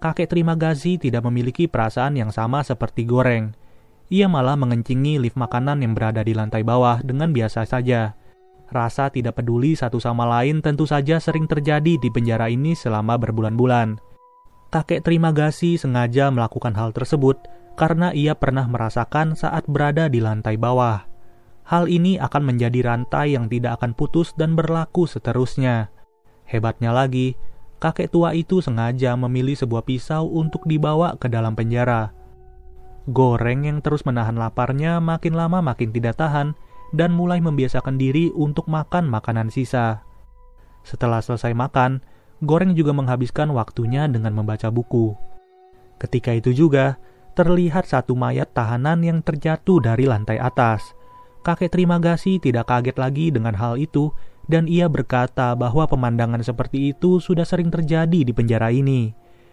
kakek terima gazi tidak memiliki perasaan yang sama seperti goreng. Ia malah mengencingi lift makanan yang berada di lantai bawah dengan biasa saja. Rasa tidak peduli satu sama lain tentu saja sering terjadi di penjara ini selama berbulan-bulan. Kakek terima gazi sengaja melakukan hal tersebut karena ia pernah merasakan saat berada di lantai bawah. Hal ini akan menjadi rantai yang tidak akan putus dan berlaku seterusnya. Hebatnya lagi, kakek tua itu sengaja memilih sebuah pisau untuk dibawa ke dalam penjara. Goreng yang terus menahan laparnya makin lama makin tidak tahan dan mulai membiasakan diri untuk makan makanan sisa. Setelah selesai makan, Goreng juga menghabiskan waktunya dengan membaca buku. Ketika itu juga, terlihat satu mayat tahanan yang terjatuh dari lantai atas. Kakek terima kasih tidak kaget lagi dengan hal itu dan ia berkata bahwa pemandangan seperti itu sudah sering terjadi di penjara ini.